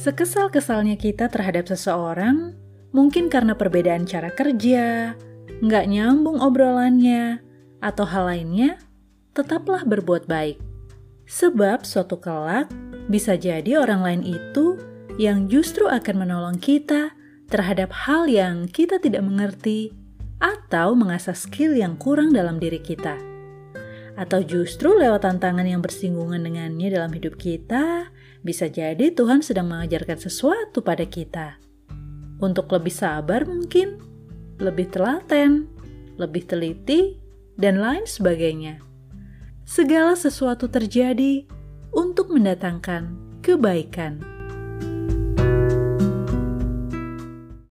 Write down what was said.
Sekesal-kesalnya kita terhadap seseorang, mungkin karena perbedaan cara kerja, nggak nyambung obrolannya, atau hal lainnya, tetaplah berbuat baik. Sebab suatu kelak bisa jadi orang lain itu yang justru akan menolong kita terhadap hal yang kita tidak mengerti atau mengasah skill yang kurang dalam diri kita. Atau justru lewat tantangan yang bersinggungan dengannya dalam hidup kita, bisa jadi Tuhan sedang mengajarkan sesuatu pada kita. Untuk lebih sabar mungkin, lebih telaten, lebih teliti, dan lain sebagainya. Segala sesuatu terjadi untuk mendatangkan kebaikan.